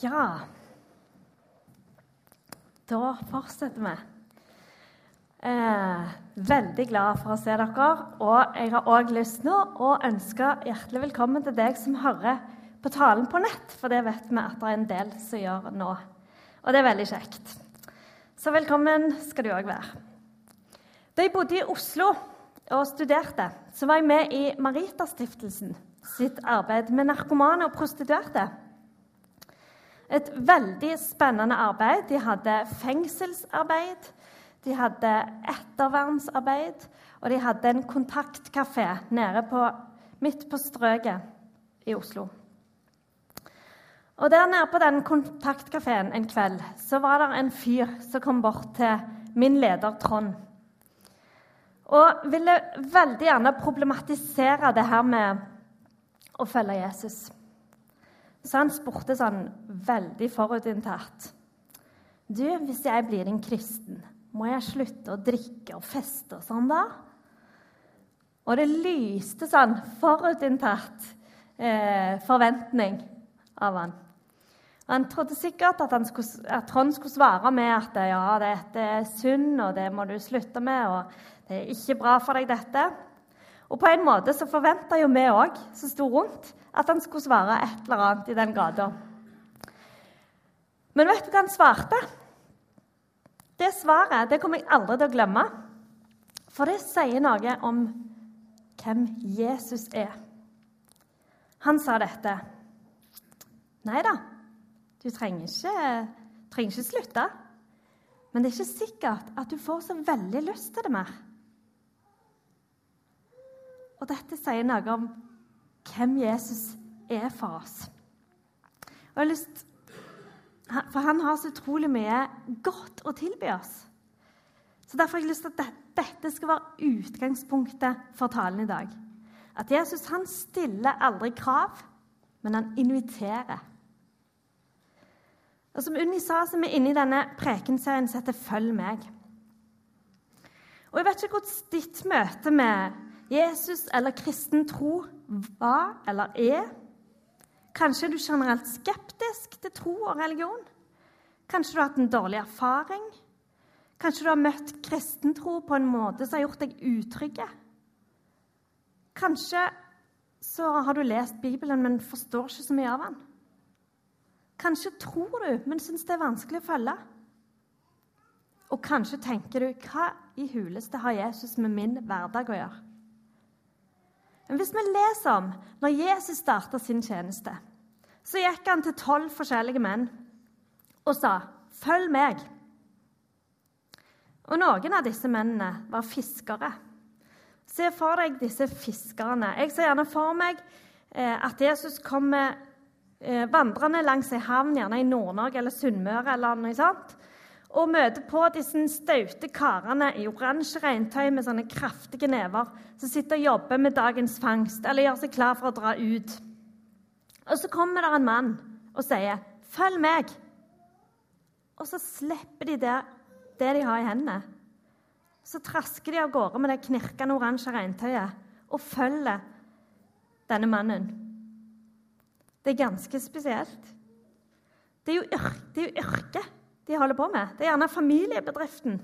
Ja Da fortsetter vi. Eh, veldig glad for å se dere. Og jeg har òg lyst nå å ønske hjertelig velkommen til deg som hører på talen på nett, for det vet vi at det er en del som gjør nå. Og det er veldig kjekt. Så velkommen skal du òg være. Da jeg bodde i Oslo og studerte, så var jeg med i Maritastiftelsen sitt arbeid med narkomane og prostituerte. Et veldig spennende arbeid. De hadde fengselsarbeid, de hadde ettervernsarbeid, og de hadde en kontaktkafé nede på, midt på strøket i Oslo. Og Der nede på den kontaktkafeen en kveld så var det en fyr som kom bort til min leder Trond. Og ville veldig gjerne problematisere det her med å følge Jesus. Så han spurte sånn veldig forutinntatt Du, hvis jeg blir en kristen, må jeg slutte å drikke og feste og sånn, da? Og det lyste sånn forutinntatt eh, forventning av han. Han trodde sikkert at, skulle, at, Trond skulle svare med at ja, dette er synd, og det må du slutte med, og det er ikke bra for deg, dette. Og på en måte så forventa jo vi òg, som sto rundt, at han skulle svare et eller annet i den gata. Men vet du hva han svarte? Det svaret det kommer jeg aldri til å glemme. For det sier noe om hvem Jesus er. Han sa dette. Nei da, du trenger ikke, trenger ikke slutte. Men det er ikke sikkert at du får så veldig lyst til det mer. Og dette sier noe om hvem Jesus er for oss. Og jeg har lyst, For han har så utrolig mye godt å tilby oss. Så Derfor har jeg lyst til at dette skal være utgangspunktet for talen i dag. At Jesus han stiller aldri krav, men han inviterer. Og Som Unni sa, så er vi inne i denne prekenserien som heter 'Følg meg'. Og Jeg vet ikke hvordan ditt møte med Jesus eller kristen tro var eller er. Kanskje er du generelt skeptisk til tro og religion. Kanskje du har hatt en dårlig erfaring. Kanskje du har møtt kristentro på en måte som har gjort deg utrygge. Kanskje så har du lest Bibelen, men forstår ikke så mye av den. Kanskje tror du, men syns det er vanskelig å følge. Og kanskje tenker du hva i huleste har Jesus med min hverdag å gjøre? Men hvis vi leser om når Jesus starta sin tjeneste, så gikk han til tolv forskjellige menn og sa, 'Følg meg.' Og Noen av disse mennene var fiskere. Se for deg disse fiskerne. Jeg ser gjerne for meg eh, at Jesus kommer eh, vandrende langs ei havn, gjerne i Nord-Norge eller Sunnmøre. eller noe sånt, og møter på disse staute karene i oransje regntøy med sånne kraftige never som sitter og jobber med dagens fangst eller gjør seg klar for å dra ut. Og så kommer det en mann og sier, 'Følg meg.' Og så slipper de det, det de har i hendene. Så trasker de av gårde med det knirkende oransje regntøyet og følger denne mannen. Det er ganske spesielt. Det er jo, yrke. yrket de holder på med. Det er gjerne familiebedriften.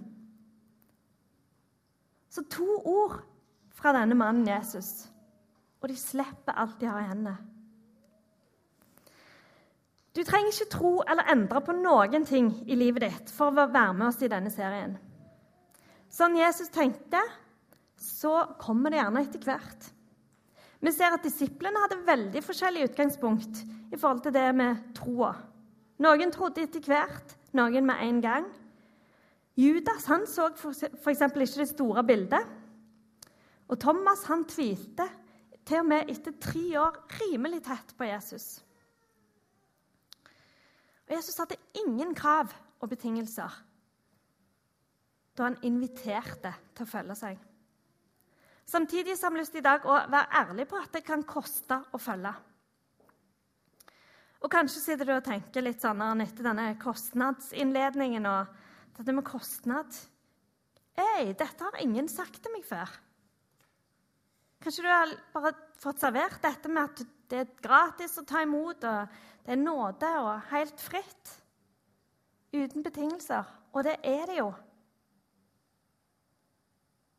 Så to ord fra denne mannen Jesus, og de slipper alt de har i hendene. Du trenger ikke tro eller endre på noen ting i livet ditt for å være med oss i denne serien. Sånn Jesus tenkte, så kommer det gjerne etter hvert. Vi ser at disiplene hadde veldig forskjellig utgangspunkt i forhold til det med troa. Noen trodde etter hvert, noen med en gang. Judas han så f.eks. ikke det store bildet. Og Thomas han tvilte til og med etter tre år rimelig tett på Jesus. Og Jesus hadde ingen krav og betingelser da han inviterte til å følge seg. Samtidig har vi lyst i dag å være ærlig på at det kan koste å følge. Og kanskje sitter du og tenker litt sånn etter denne kostnadsinnledningen og dette med kostnad Ei, dette har ingen sagt til meg før. Kanskje du har bare fått servert dette med at det er gratis å ta imot, og det er nåde og helt fritt. Uten betingelser. Og det er det jo.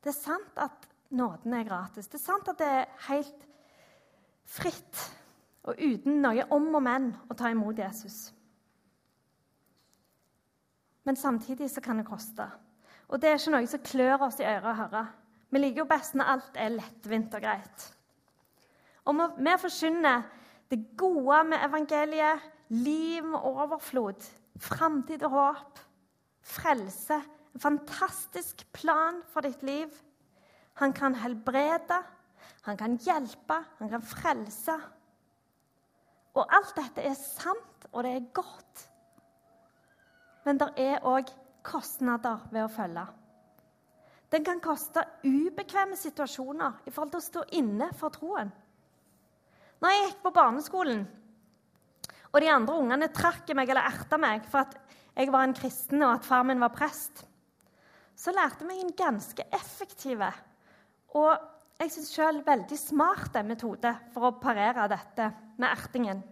Det er sant at nåden er gratis. Det er sant at det er helt fritt og uten noe om og men å ta imot Jesus. Men samtidig så kan det koste. Og det er ikke noe som klør oss i øret å høre. Vi liker jo best når alt er lettvint og greit. Og vi forkynner det gode med evangeliet, liv med overflod, framtid og håp, frelse, en fantastisk plan for ditt liv. Han kan helbrede, han kan hjelpe, han kan frelse. Og alt dette er sant, og det er godt. Men det er òg kostnader ved å følge. Den kan koste ubekvemme situasjoner i forhold til å stå inne for troen. Når jeg gikk på barneskolen, og de andre ungene trakk meg eller erta meg for at jeg var en kristen og at far min var prest, så lærte jeg meg en ganske effektiv og jeg syns sjøl veldig smart metode for å parere dette med ertingen.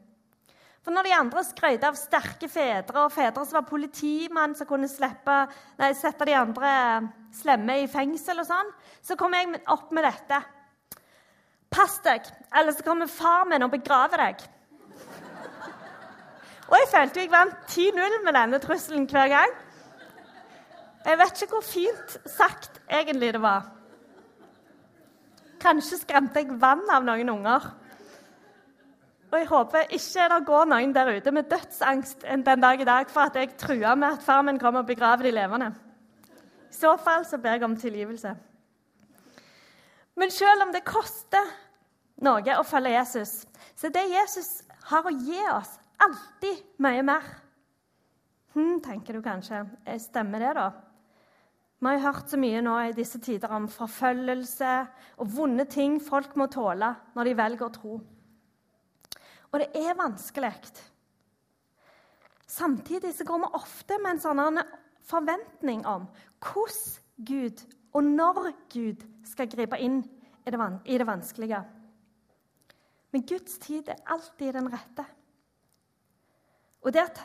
For når de andre skrøt av sterke fedre og fedre som var politimann som kunne slippe, nei, sette de andre slemme i fengsel og sånn, så kom jeg opp med dette. Pass deg, eller så kommer far min og begraver deg. Og jeg følte jeg vant 10-0 med denne trusselen hver gang. Jeg vet ikke hvor fint sagt egentlig det var. Kanskje skremte jeg vann av noen unger. Og jeg håper ikke det går noen der ute med dødsangst den dag i dag for at jeg truer med at far min kommer og begraver de levende. I så fall så ber jeg om tilgivelse. Men selv om det koster noe å følge Jesus, så det Jesus har å gi oss, alltid mye mer. Hm, tenker du kanskje. Stemmer det, da? Vi har hørt så mye nå i disse tider om forfølgelse og vonde ting folk må tåle når de velger å tro. Og det er vanskelig. Samtidig så går vi ofte med en sånn forventning om hvordan Gud og når Gud skal gripe inn i det vanskelige. Men Guds tid er alltid den rette. Og det at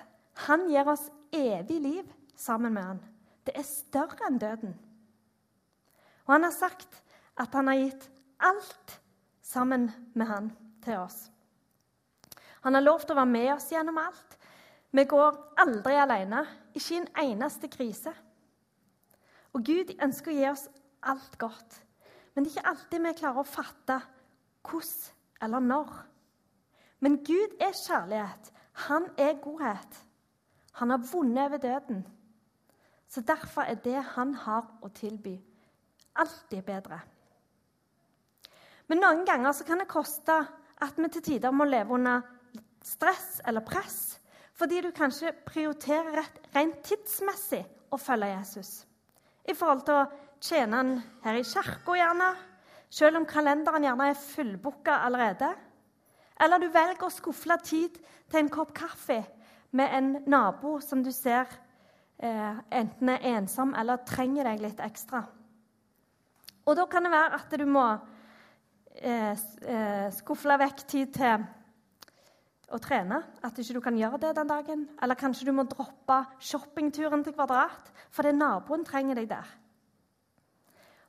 han gir oss evig liv sammen med han, det er større enn døden. Og han har sagt at han har gitt alt sammen med han til oss. Han har lov til å være med oss gjennom alt. Vi går aldri alene, ikke i en eneste krise. Og Gud ønsker å gi oss alt godt. Men det er ikke alltid vi klarer å fatte hvordan eller når. Men Gud er kjærlighet. Han er godhet. Han har vunnet over døden. Så derfor er det han har å tilby, alltid bedre. Men noen ganger kan det koste at vi til tider må leve under stress eller press fordi du kanskje prioriterer rett, rent tidsmessig å følge Jesus. I forhold til å tjene han her i kirka, gjerne, selv om kalenderen gjerne er fullbooka allerede. Eller du velger å skufle tid til en kopp kaffe med en nabo som du ser enten er ensom eller trenger deg litt ekstra. Og da kan det være at du må eh, eh skufle vekk tid til å trene, at ikke du kan gjøre det den dagen. Eller kanskje du må droppe shoppingturen til Kvadrat fordi naboen trenger deg der.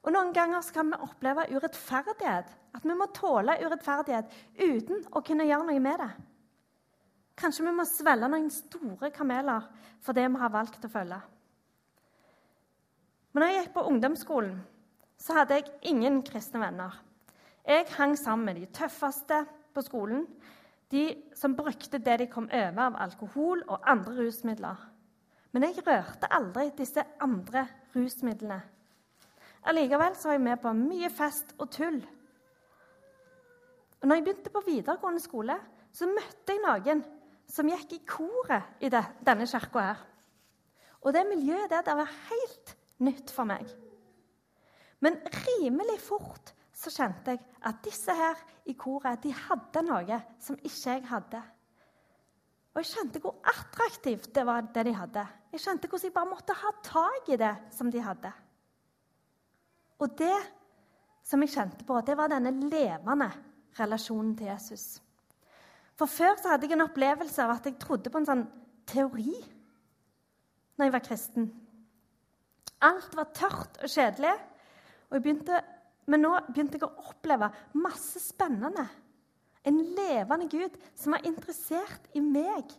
Og Noen ganger kan vi oppleve urettferdighet. At vi må tåle urettferdighet uten å kunne gjøre noe med det. Kanskje vi må svelge noen store kameler for det vi har valgt å følge. Men når jeg gikk på ungdomsskolen, så hadde jeg ingen kristne venner. Jeg hang sammen med de tøffeste på skolen, de som brukte det de kom over av alkohol og andre rusmidler. Men jeg rørte aldri disse andre rusmidlene. Allikevel var jeg med på mye fest og tull. Og når jeg begynte på videregående skole, så møtte jeg noen som gikk i koret i det, denne kirka her. Og det miljøet der, det var helt nytt for meg. Men rimelig fort så kjente jeg at disse her i koret de hadde noe som ikke jeg hadde. Og jeg kjente hvor attraktivt det var, det de hadde. Jeg kjente hvordan jeg bare måtte ha tak i det som de hadde. Og det som jeg kjente på, det var denne levende relasjonen til Jesus. For før så hadde jeg en opplevelse av at jeg trodde på en sånn teori når jeg var kristen. Alt var tørt og kjedelig. Og begynte, men nå begynte jeg å oppleve masse spennende. En levende Gud som var interessert i meg.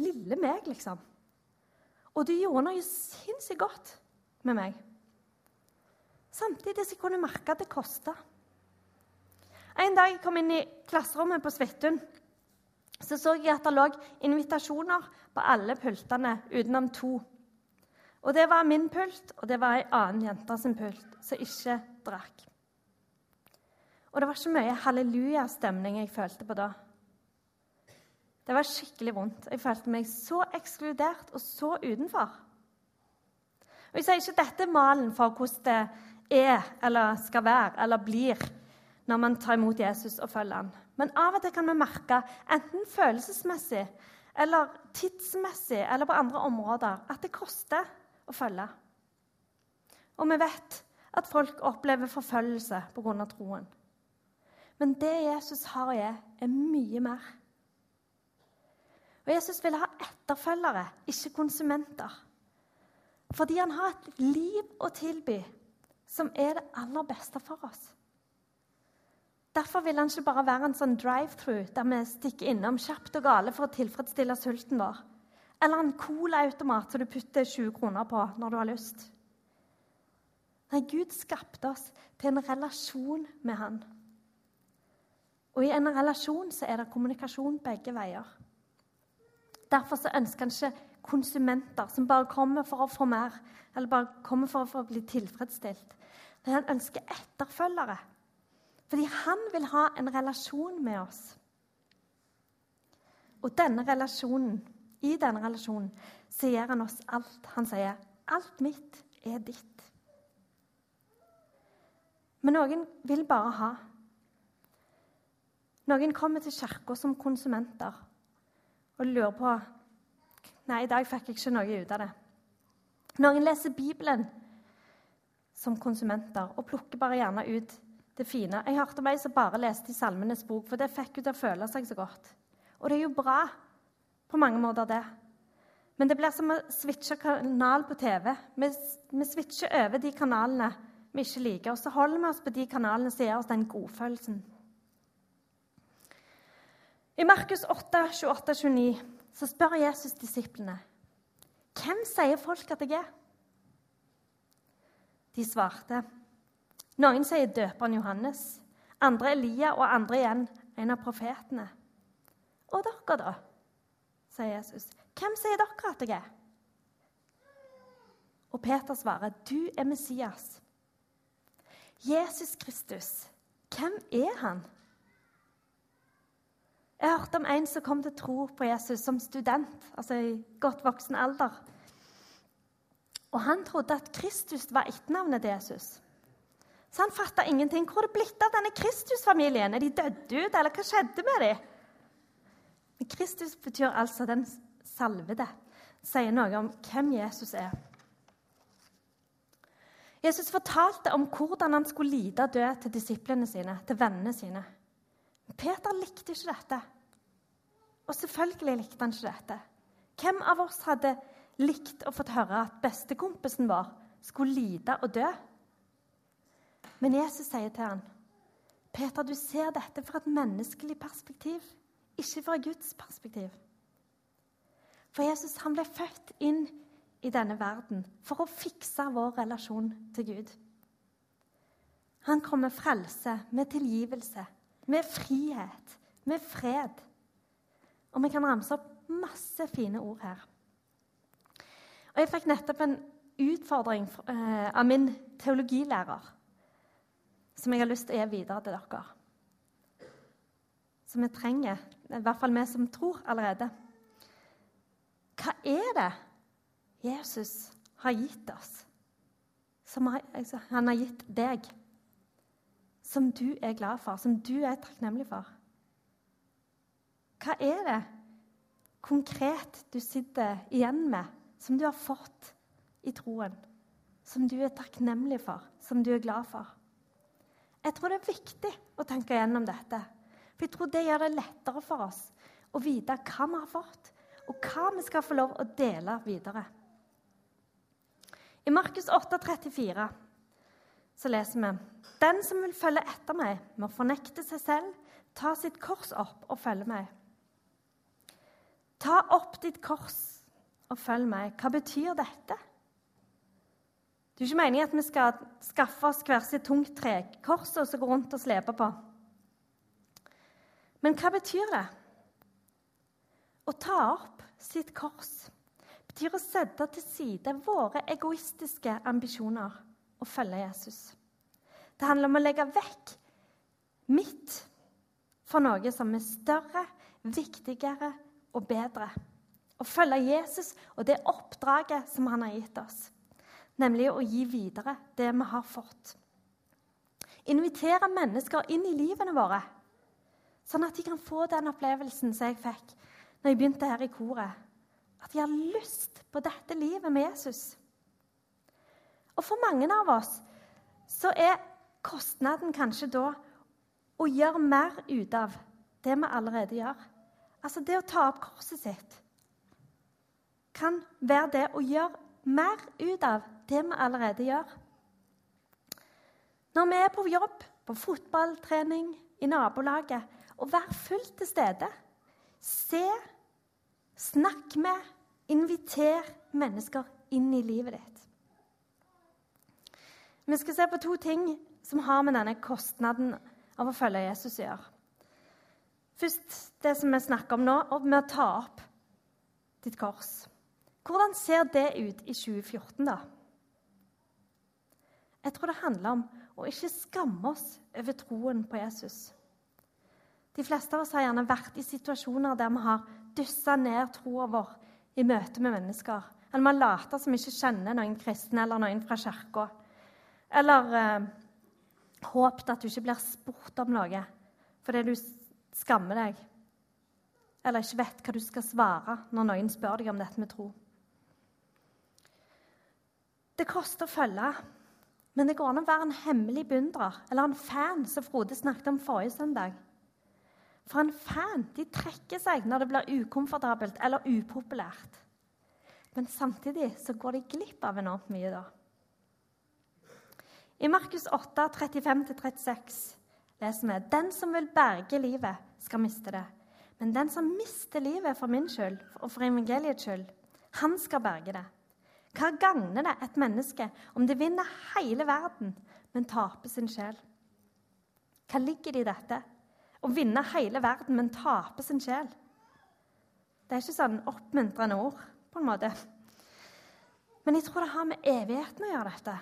Lille meg, liksom. Og det gjorde noe sinnssykt godt med meg. Samtidig jeg kunne merke at det kosta. En dag jeg kom inn i klasserommet på Svithun, så så jeg at det lå invitasjoner på alle pultene utenom to. Og Det var min pult, og det var ei annen jente sin pult som ikke drakk. Og det var ikke mye hallelujastemning jeg følte på da. Det var skikkelig vondt. Jeg følte meg så ekskludert og så utenfor. Og Jeg sier ikke dette malen for hvordan det er eller skal være eller blir når man tar imot Jesus og følger han. Men av og til kan vi merke, enten følelsesmessig eller tidsmessig eller på andre områder, at det koster å følge. Og vi vet at folk opplever forfølgelse pga. troen. Men det Jesus har å gi, er mye mer. Og Jesus vil ha etterfølgere, ikke konsumenter. Fordi han har et liv å tilby som er det aller beste for oss. Derfor vil han ikke bare være en sånn drive-through der vi stikker innom kjapt og gale for å tilfredsstille sulten vår. Eller en colaautomat som du putter 20 kroner på når du har lyst. Nei, Gud skapte oss til en relasjon med Han. Og i en relasjon så er det kommunikasjon begge veier. Derfor så ønsker han ikke konsumenter som bare kommer for å få mer, eller bare kommer for å bli tilfredsstilt. Men han ønsker etterfølgere fordi han vil ha en relasjon med oss. Og denne relasjonen, i denne relasjonen sier han oss alt. Han sier, 'Alt mitt er ditt'. Men noen vil bare ha. Noen kommer til kirka som konsumenter og lurer på Nei, i dag fikk jeg ikke noe ut av det. Noen leser Bibelen som konsumenter og plukker bare gjerne ut det fine. Jeg hørte om ei som bare leste i Salmenes bok, for det fikk henne til å føle seg så godt. Og det er jo bra på mange måter, det. Men det blir som å switche kanal på TV. Vi, vi switcher over de kanalene vi ikke liker, og så holder vi oss på de kanalene som gir oss den godfølelsen. I Markus 8, 28-29 så spør Jesus disiplene hvem sier folk at jeg er. De svarte noen sier døperen Johannes, andre Elia og andre igjen en av profetene. Og dere, da? sier Jesus. Hvem sier dere at jeg er? Og Peter svarer, du er Messias. Jesus Kristus, hvem er han? Jeg hørte om en som kom til tro på Jesus som student, altså i godt voksen alder. Og Han trodde at Kristus var etternavnet til Jesus. Så han fatta ingenting. Hvor er det blitt av denne Kristus-familien? Er de dødd ut, eller hva skjedde med dem? Men Kristus betyr altså den salvede. Sier noe om hvem Jesus er. Jesus fortalte om hvordan han skulle lide og dø til disiplene sine, til vennene sine. Peter likte ikke dette. Og selvfølgelig likte han ikke dette. Hvem av oss hadde likt å fått høre at bestekompisen vår skulle lide og dø? Men Jesus sier til ham, 'Peter, du ser dette fra et menneskelig perspektiv, ikke fra Guds perspektiv.' For Jesus han ble født inn i denne verden for å fikse vår relasjon til Gud. Han kom med frelse, med tilgivelse, med frihet, med fred. Og vi kan ramse opp masse fine ord her. Og Jeg fikk nettopp en utfordring eh, av min teologilærer som jeg har lyst til å gi videre til dere. Som vi trenger, i hvert fall vi som tror allerede. Hva er det Jesus har gitt oss, som altså, han har gitt deg, som du er glad for, som du er takknemlig for? Hva er det konkret du sitter igjen med, som du har fått i troen? Som du er takknemlig for, som du er glad for? Jeg tror det er viktig å tenke gjennom dette. For jeg tror det gjør det lettere for oss å vite hva vi har fått, og hva vi skal få lov å dele videre. I Markus 8,34 så leser vi Den som vil følge etter meg, må fornekte seg selv, ta sitt kors opp og følge meg. Ta opp ditt kors og følg meg. Hva betyr dette? Det er ikke meningen at vi skal skaffe oss hver sitt tungt trekors og så gå rundt og slepe på. Men hva betyr det? Å ta opp sitt kors betyr å sette til side våre egoistiske ambisjoner og følge Jesus. Det handler om å legge vekk mitt for noe som er større, viktigere og bedre. Å følge Jesus og det oppdraget som han har gitt oss, nemlig å gi videre det vi har fått. Invitere mennesker inn i livene våre, sånn at de kan få den opplevelsen som jeg fikk når jeg begynte her i koret. At de har lyst på dette livet med Jesus. Og for mange av oss så er kostnaden kanskje da å gjøre mer ut av det vi allerede gjør. Altså det å ta opp korset sitt kan være det å gjøre mer ut av det vi allerede gjør. Når vi er på jobb, på fotballtrening, i nabolaget, og være fullt til stede. Se, snakk med, inviter mennesker inn i livet ditt. Vi skal se på to ting som har med denne kostnaden av å følge Jesus å gjøre. Først det som vi snakker om nå, med å ta opp ditt kors. Hvordan ser det ut i 2014, da? Jeg tror det handler om å ikke skamme oss over troen på Jesus. De fleste av oss har gjerne vært i situasjoner der vi har dyssa ned troa vår i møte med mennesker. Eller vi har lata som vi ikke kjenner noen kristne eller noen fra kirka. Eller eh, håpet at du ikke blir spurt om noe fordi du skammer deg. Eller ikke vet hva du skal svare når noen spør deg om dette med tro. Det koster å følge, men det går an å være en hemmelig beundrer eller en fan, som Frode snakket om forrige søndag. For en fan de trekker seg når det blir ukomfortabelt eller upopulært. Men samtidig så går de glipp av enormt mye da. I Markus 8, 35-36 leser vi den som vil berge livet, skal miste det. Men den som mister livet for min skyld og for evangeliets skyld, han skal berge det. Hva gagner det et menneske om det vinner hele verden, men taper sin sjel? Hva ligger det i dette? Å vinne hele verden, men tape sin sjel? Det er ikke sånn oppmuntrende ord, på en måte. Men jeg tror det har med evigheten å gjøre, dette.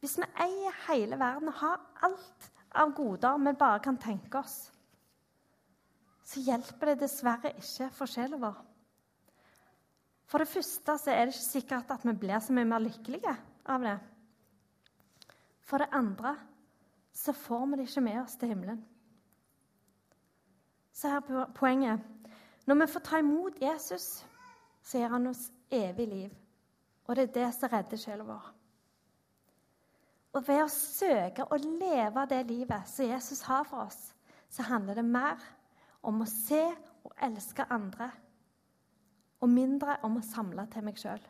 Hvis vi eier hele verden og har alt av goder vi bare kan tenke oss, så hjelper det dessverre ikke for sjela vår. For det første er det ikke sikkert at vi blir så mye mer lykkelige av det. For det andre så får vi det ikke med oss til himmelen. Så her er poenget. Når vi får ta imot Jesus, så gir han oss evig liv. Og det er det som redder sjela vår. Og ved å søke å leve det livet som Jesus har for oss, så handler det mer om å se og elske andre, og mindre om å samle til meg sjøl.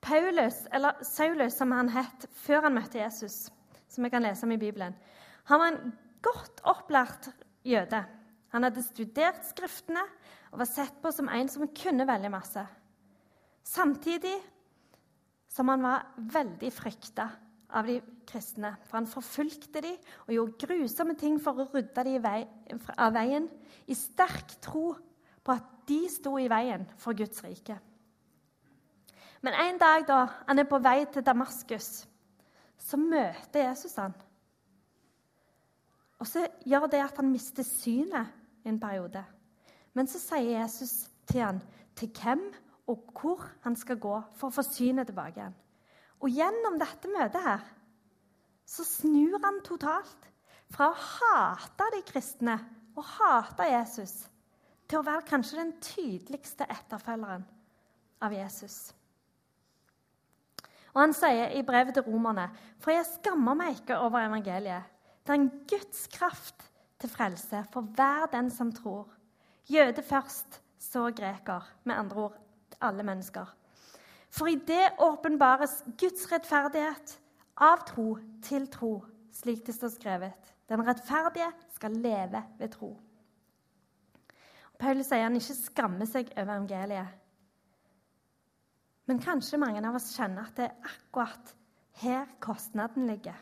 Paulus, eller Saulus som han het før han møtte Jesus, som vi kan lese om i Bibelen, han var en godt opplært jøde. Han hadde studert Skriftene og var sett på som en som kunne veldig masse. Samtidig som han var veldig frykta av de kristne. For han forfulgte dem og gjorde grusomme ting for å rydde dem av veien, i sterk tro på at de sto i veien for Guds rike. Men en dag da han er på vei til Damaskus, så møter Jesus han. Og så gjør det at han mister synet en periode. Men så sier Jesus til han, til hvem og hvor han skal gå for å få synet tilbake igjen. Og gjennom dette møtet her så snur han totalt. Fra å hate de kristne og hate Jesus til å være kanskje den tydeligste etterfølgeren av Jesus. Og Han sier i brevet til romerne.: For jeg skammer meg ikke over evangeliet. Det er en Guds kraft til frelse for hver den som tror. Jøde først, så greker. Med andre ord alle mennesker. For i det åpenbares Guds rettferdighet av tro til tro, slik det står skrevet. Den rettferdige skal leve ved tro. Paulus sier han ikke skammer seg over evangeliet. Men kanskje mange av oss kjenner at det er akkurat her kostnaden ligger.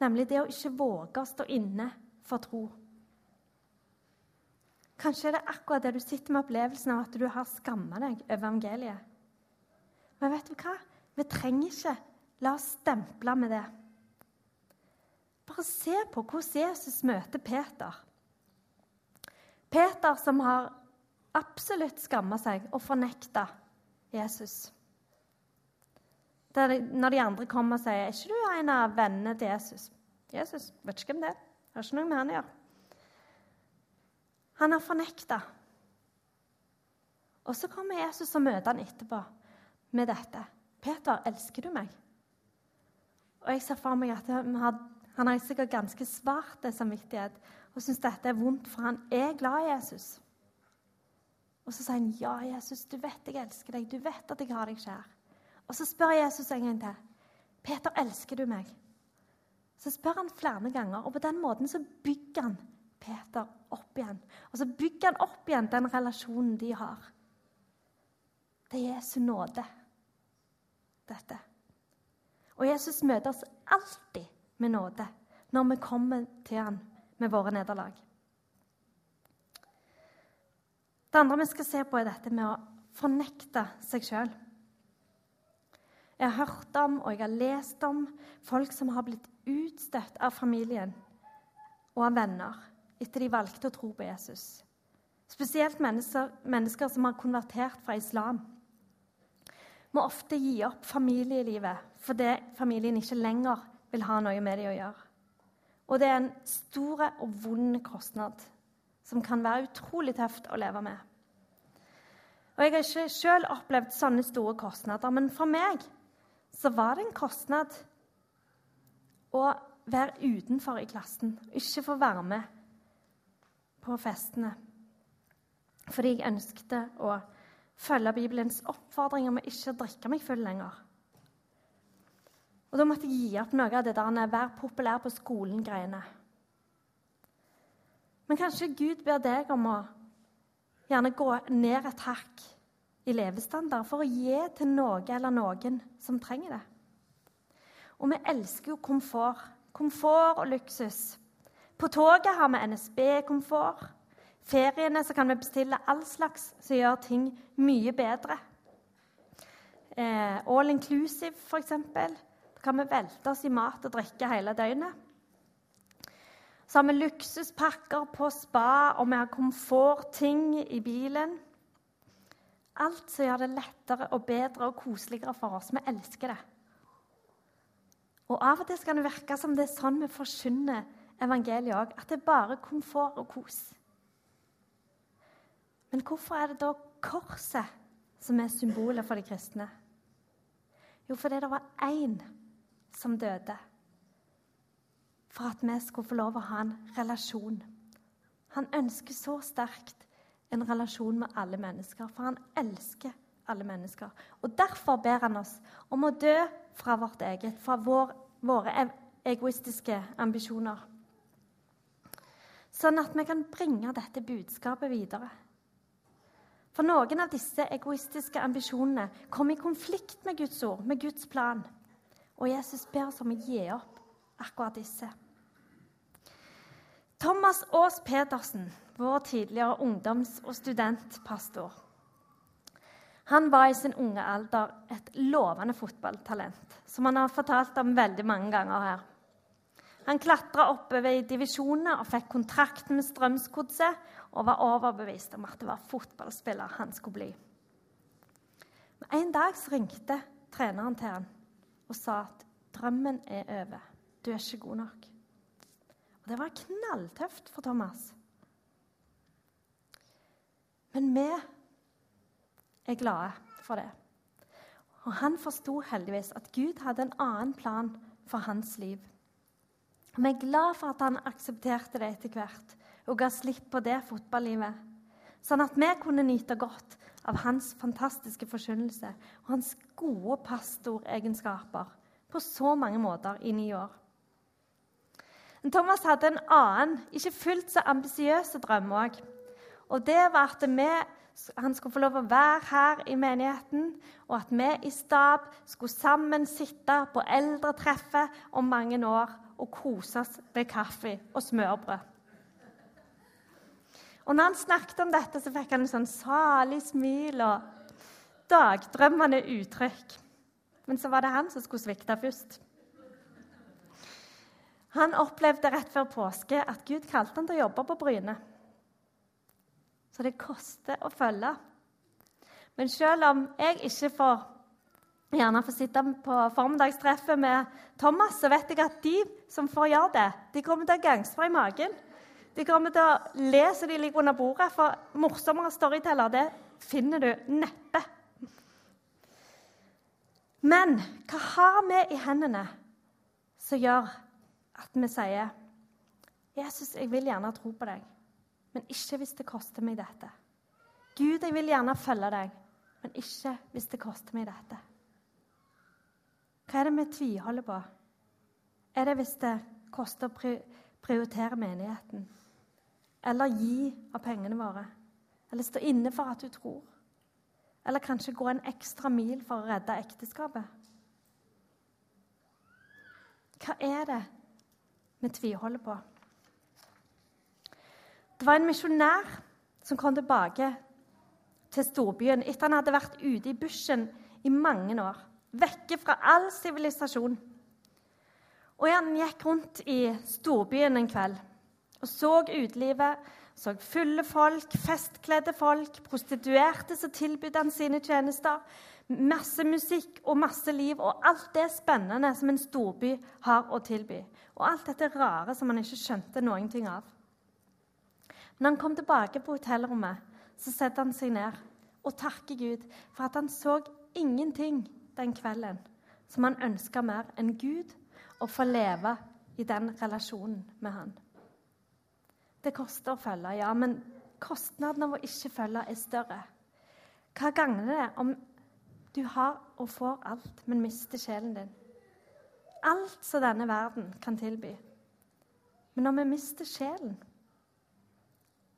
Nemlig det å ikke våge å stå inne for tro. Kanskje er det akkurat det du sitter med opplevelsen av at du har skamma deg over evangeliet. Men vet du hva? Vi trenger ikke la oss stemple med det. Bare se på hvordan Jesus møter Peter. Peter som har absolutt skamma seg og fornekta Jesus. Der, når de andre kommer og sier er ikke du en av vennene til Jesus? Jesus, vet ikke hvem det er. Har ikke noe med han å gjøre. Han har fornekta. Og så kommer Jesus og møter han etterpå med dette. 'Peter, elsker du meg?' Og jeg ser for meg at han har sikkert ganske svart samvittighet og syns dette er vondt, for han er glad i Jesus. Og så sier han, 'Ja, Jesus, du vet jeg elsker deg. Du vet at jeg har deg kjær.' Og så spør Jesus en gang til. 'Peter, elsker du meg?' Så spør han flere ganger, og på den måten så bygger han Peter opp igjen. Og så bygger han opp igjen den relasjonen de har. Det er Jesu nåde, dette. Og Jesus møter oss alltid med nåde når vi kommer til han med våre nederlag. Det andre vi skal se på, er dette med å fornekte seg sjøl. Jeg har hørt om og jeg har lest om folk som har blitt utstøtt av familien og av venner etter de valgte å tro på Jesus. Spesielt mennesker, mennesker som har konvertert fra islam. Må ofte gi opp familielivet fordi familien ikke lenger vil ha noe med dem å gjøre. Og det er en stor og vond kostnad som kan være utrolig tøft å leve med. Og Jeg har ikke selv opplevd sånne store kostnader, men for meg så var det en kostnad å være utenfor i klassen, ikke få være med på festene. Fordi jeg ønsket å følge Bibelens oppfordring om å ikke drikke meg full lenger. Og Da måtte jeg gi opp noe av det der å være populær på skolen-greiene. Men kanskje Gud ber deg om å gjerne gå ned et hakk i levestandard for å gi til noe eller noen som trenger det. Og vi elsker jo komfort. Komfort og luksus. På toget har vi NSB-komfort. Feriene så kan vi bestille all slags som gjør ting mye bedre. Eh, all inclusive, f.eks. Kan vi velte oss i mat og drikke hele døgnet. Så har vi luksuspakker på spa, og vi har komfortting i bilen. Alt som gjør det lettere og bedre og koseligere for oss. Vi elsker det. Og Av og til skal det virke som det er sånn vi forkynner evangeliet òg. At det er bare komfort og kos. Men hvorfor er det da korset som er symbolet for de kristne? Jo, fordi det var én som døde for at vi skulle få lov å ha en relasjon. Han ønsker så sterkt en relasjon med alle mennesker, for han elsker alle mennesker. Og Derfor ber han oss om å dø fra vårt eget, fra vår, våre egoistiske ambisjoner. Sånn at vi kan bringe dette budskapet videre. For noen av disse egoistiske ambisjonene kommer i konflikt med Guds ord, med Guds plan. Og Jesus ber oss om å gi opp akkurat disse. Thomas Aas Pedersen, vår tidligere ungdoms- og studentpastor, han var i sin unge alder et lovende fotballtalent, som han har fortalt om veldig mange ganger her. Han klatra oppover i divisjonene og fikk kontrakt med Strømsgodset og var overbevist om at det var fotballspiller han skulle bli. Men En dag ringte treneren til han og sa at drømmen er over. Du er ikke god nok. Og Det var knalltøft for Thomas. Men vi er glade for det. Og han forsto heldigvis at Gud hadde en annen plan for hans liv. Vi er glad for at han aksepterte det etter hvert og ga slipp på det fotballivet, sånn at vi kunne nyte godt av hans fantastiske forkynnelse og hans gode pastoregenskaper på så mange måter i ni år. Thomas hadde en annen, ikke fullt så ambisiøs drøm òg. Og det var at vi, han skulle få lov å være her i menigheten, og at vi i stab skulle sammen sitte på eldretreffet om mange år og kose oss med kaffe og smørbrød. Og når han snakket om dette, så fikk han en sånn salig smil og dagdrømmende uttrykk. Men så var det han som skulle svikte først. Han opplevde rett før påske at Gud kalte han til å jobbe på Bryne. Så det koster å følge. Men selv om jeg ikke får gjerne får sitte på formiddagstreffet med Thomas, så vet jeg at de som får gjøre det, de kommer til å gangstre i magen. De kommer til å le så de ligger under bordet, for morsommere storyteller det finner du neppe. Men hva har vi i hendene som gjør at vi sier 'Jesus, jeg vil gjerne tro på deg, men ikke hvis det koster meg dette.' 'Gud, jeg vil gjerne følge deg, men ikke hvis det koster meg dette.' Hva er det vi tviholder på? Er det hvis det koster å prioritere menigheten? Eller gi av pengene våre? Eller stå inne for at du tror? Eller kanskje gå en ekstra mil for å redde ekteskapet? Hva er det vi tviholder på? Det var en misjonær som kom tilbake til storbyen etter han hadde vært ute i bushen i mange år, vekke fra all sivilisasjon. Og Han gikk rundt i storbyen en kveld og så utelivet, så fulle folk, festkledde folk, prostituerte som tilbød han sine tjenester, masse musikk og masse liv og alt det spennende som en storby har å tilby. Og alt dette rare som han ikke skjønte noen ting av. Når han kom tilbake på hotellrommet, så setter han seg ned og takker Gud for at han så ingenting den kvelden som han ønska mer enn Gud å få leve i den relasjonen med han. Det koster å følge, ja, men kostnaden av å ikke følge er større. Hva gagner det om du har og får alt, men mister sjelen din? Alt som denne verden kan tilby. Men når vi mister sjelen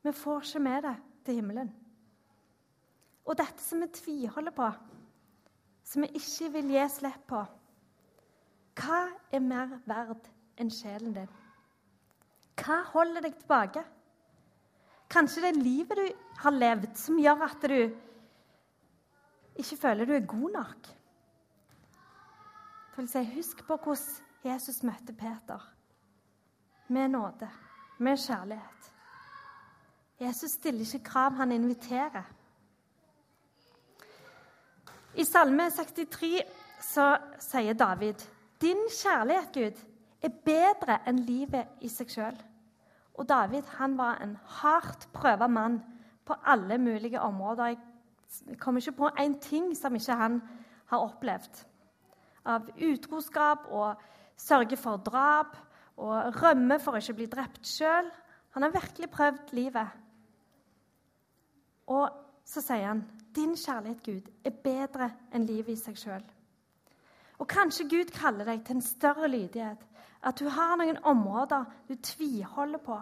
Vi får ikke med det til himmelen. Og dette som vi tviholder på, som vi ikke vil gi slipp på Hva er mer verd enn sjelen din? Hva holder deg tilbake? Kanskje det er livet du har levd, som gjør at du ikke føler du er god nok. Jeg vil si, Husk på hvordan Jesus møtte Peter. Med nåde, med kjærlighet. Jesus stiller ikke krav, han inviterer. I Salme 63 så sier David.: Din kjærlighet, Gud, er bedre enn livet i seg sjøl. Og David han var en hardt prøva mann på alle mulige områder. Jeg kommer ikke på én ting som ikke han har opplevd. Av utroskap og sørge for drap og rømme for å ikke bli drept sjøl. Han har virkelig prøvd livet. Og så sier han, 'Din kjærlighet, Gud, er bedre enn livet i seg sjøl'. Og kanskje Gud kaller deg til en større lydighet, at du har noen områder du tviholder på,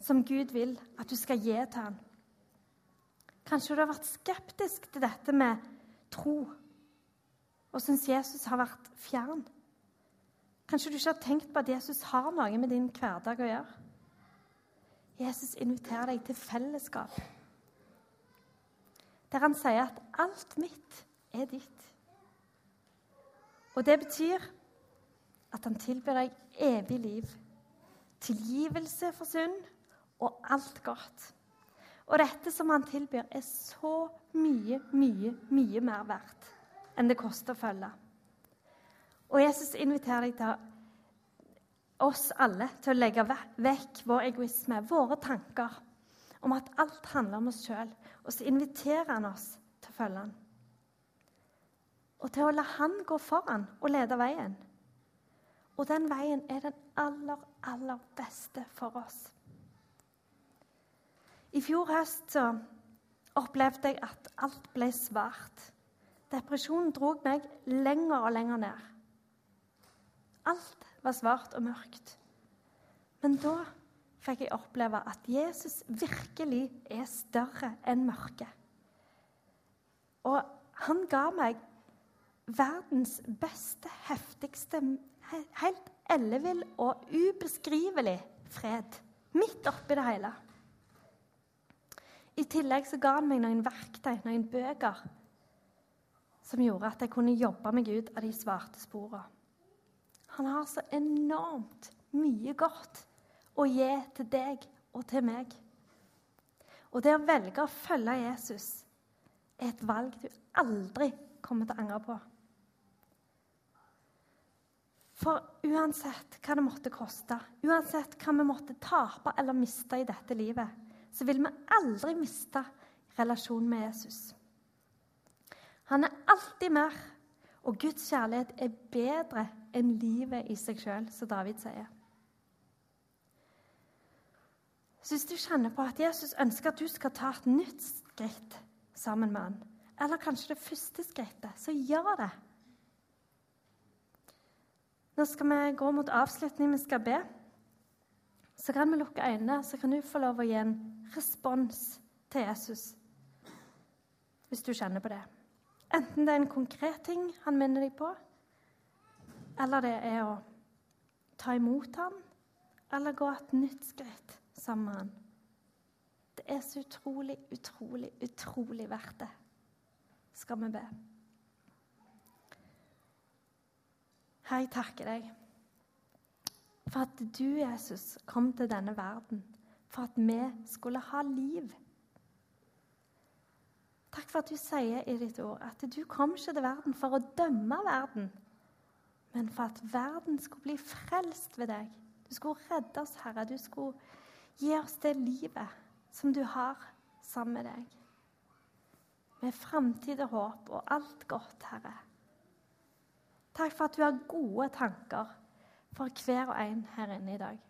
som Gud vil at du skal gi til ham. Kanskje du har vært skeptisk til dette med tro og syns Jesus har vært fjern. Kanskje du ikke har tenkt på at Jesus har noe med din hverdag å gjøre. Jesus inviterer deg til fellesskap, der han sier at 'alt mitt er ditt'. Og det betyr at han tilbyr deg evig liv, tilgivelse for synd og alt godt. Og dette som han tilbyr, er så mye, mye, mye mer verdt enn det koster å følge. Og Jesus inviterer deg til oss alle til å legge vekk vår egoisme, våre tanker om at alt handler om oss sjøl. Og så inviterer han oss til å følge han. Og til å la han gå foran og lede veien. Og den veien er den aller, aller beste for oss. I fjor høst opplevde jeg at alt ble svart. Depresjonen drog meg lenger og lenger ned. Alt var svart og mørkt. Men da fikk jeg oppleve at Jesus virkelig er større enn mørket. Og han ga meg verdens beste, heftigste, helt ellevill og ubeskrivelig fred midt oppi det hele. I tillegg så ga han meg noen verktøy, noen bøker, som gjorde at jeg kunne jobbe meg ut av de svarte sporene. Han har så enormt mye godt å gi til deg og til meg. Og det å velge å følge Jesus er et valg du aldri kommer til å angre på. For uansett hva det måtte koste, uansett hva vi måtte tape eller miste i dette livet, så vil vi aldri miste relasjonen med Jesus. Han er alltid mer, og Guds kjærlighet er bedre enn livet i seg sjøl, som David sier. Så hvis du kjenner på at Jesus ønsker at du skal ta et nytt skritt sammen med han, eller kanskje det første skrittet, så gjør det. Nå skal vi gå mot avslutning. Vi skal be. Så kan vi lukke øynene, så kan du få lov å gi en respons til Jesus. Hvis du kjenner på det. Enten det er en konkret ting han minner deg på, eller det er å ta imot ham, eller gå et nytt skritt sammen med han. Det er så utrolig, utrolig, utrolig verdt det, skal vi be. Herre, jeg takker deg for at du, Jesus, kom til denne verden for at vi skulle ha liv. Takk for at du sier i ditt ord at du kom ikke til verden for å dømme verden, men for at verden skulle bli frelst ved deg. Du skulle redde oss, Herre. Du skulle gi oss det livet som du har sammen med deg. Med framtid og håp og alt godt, Herre. Takk for at du har gode tanker for hver og en her inne i dag.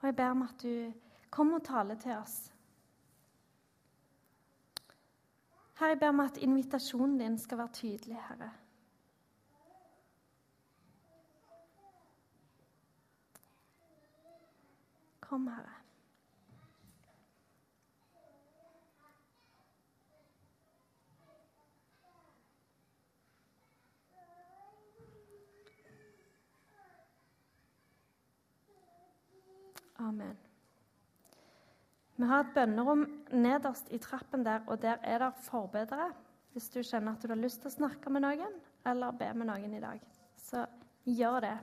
Og jeg ber om at du kommer og taler til oss. Herre, jeg ber om at invitasjonen din skal være tydelig, Herre. Kom, Herre. Amen. Vi har et bønnerom nederst i trappen der, og der er det forbedere. Hvis du kjenner at du har lyst til å snakke med noen eller be med noen i dag, så gjør det.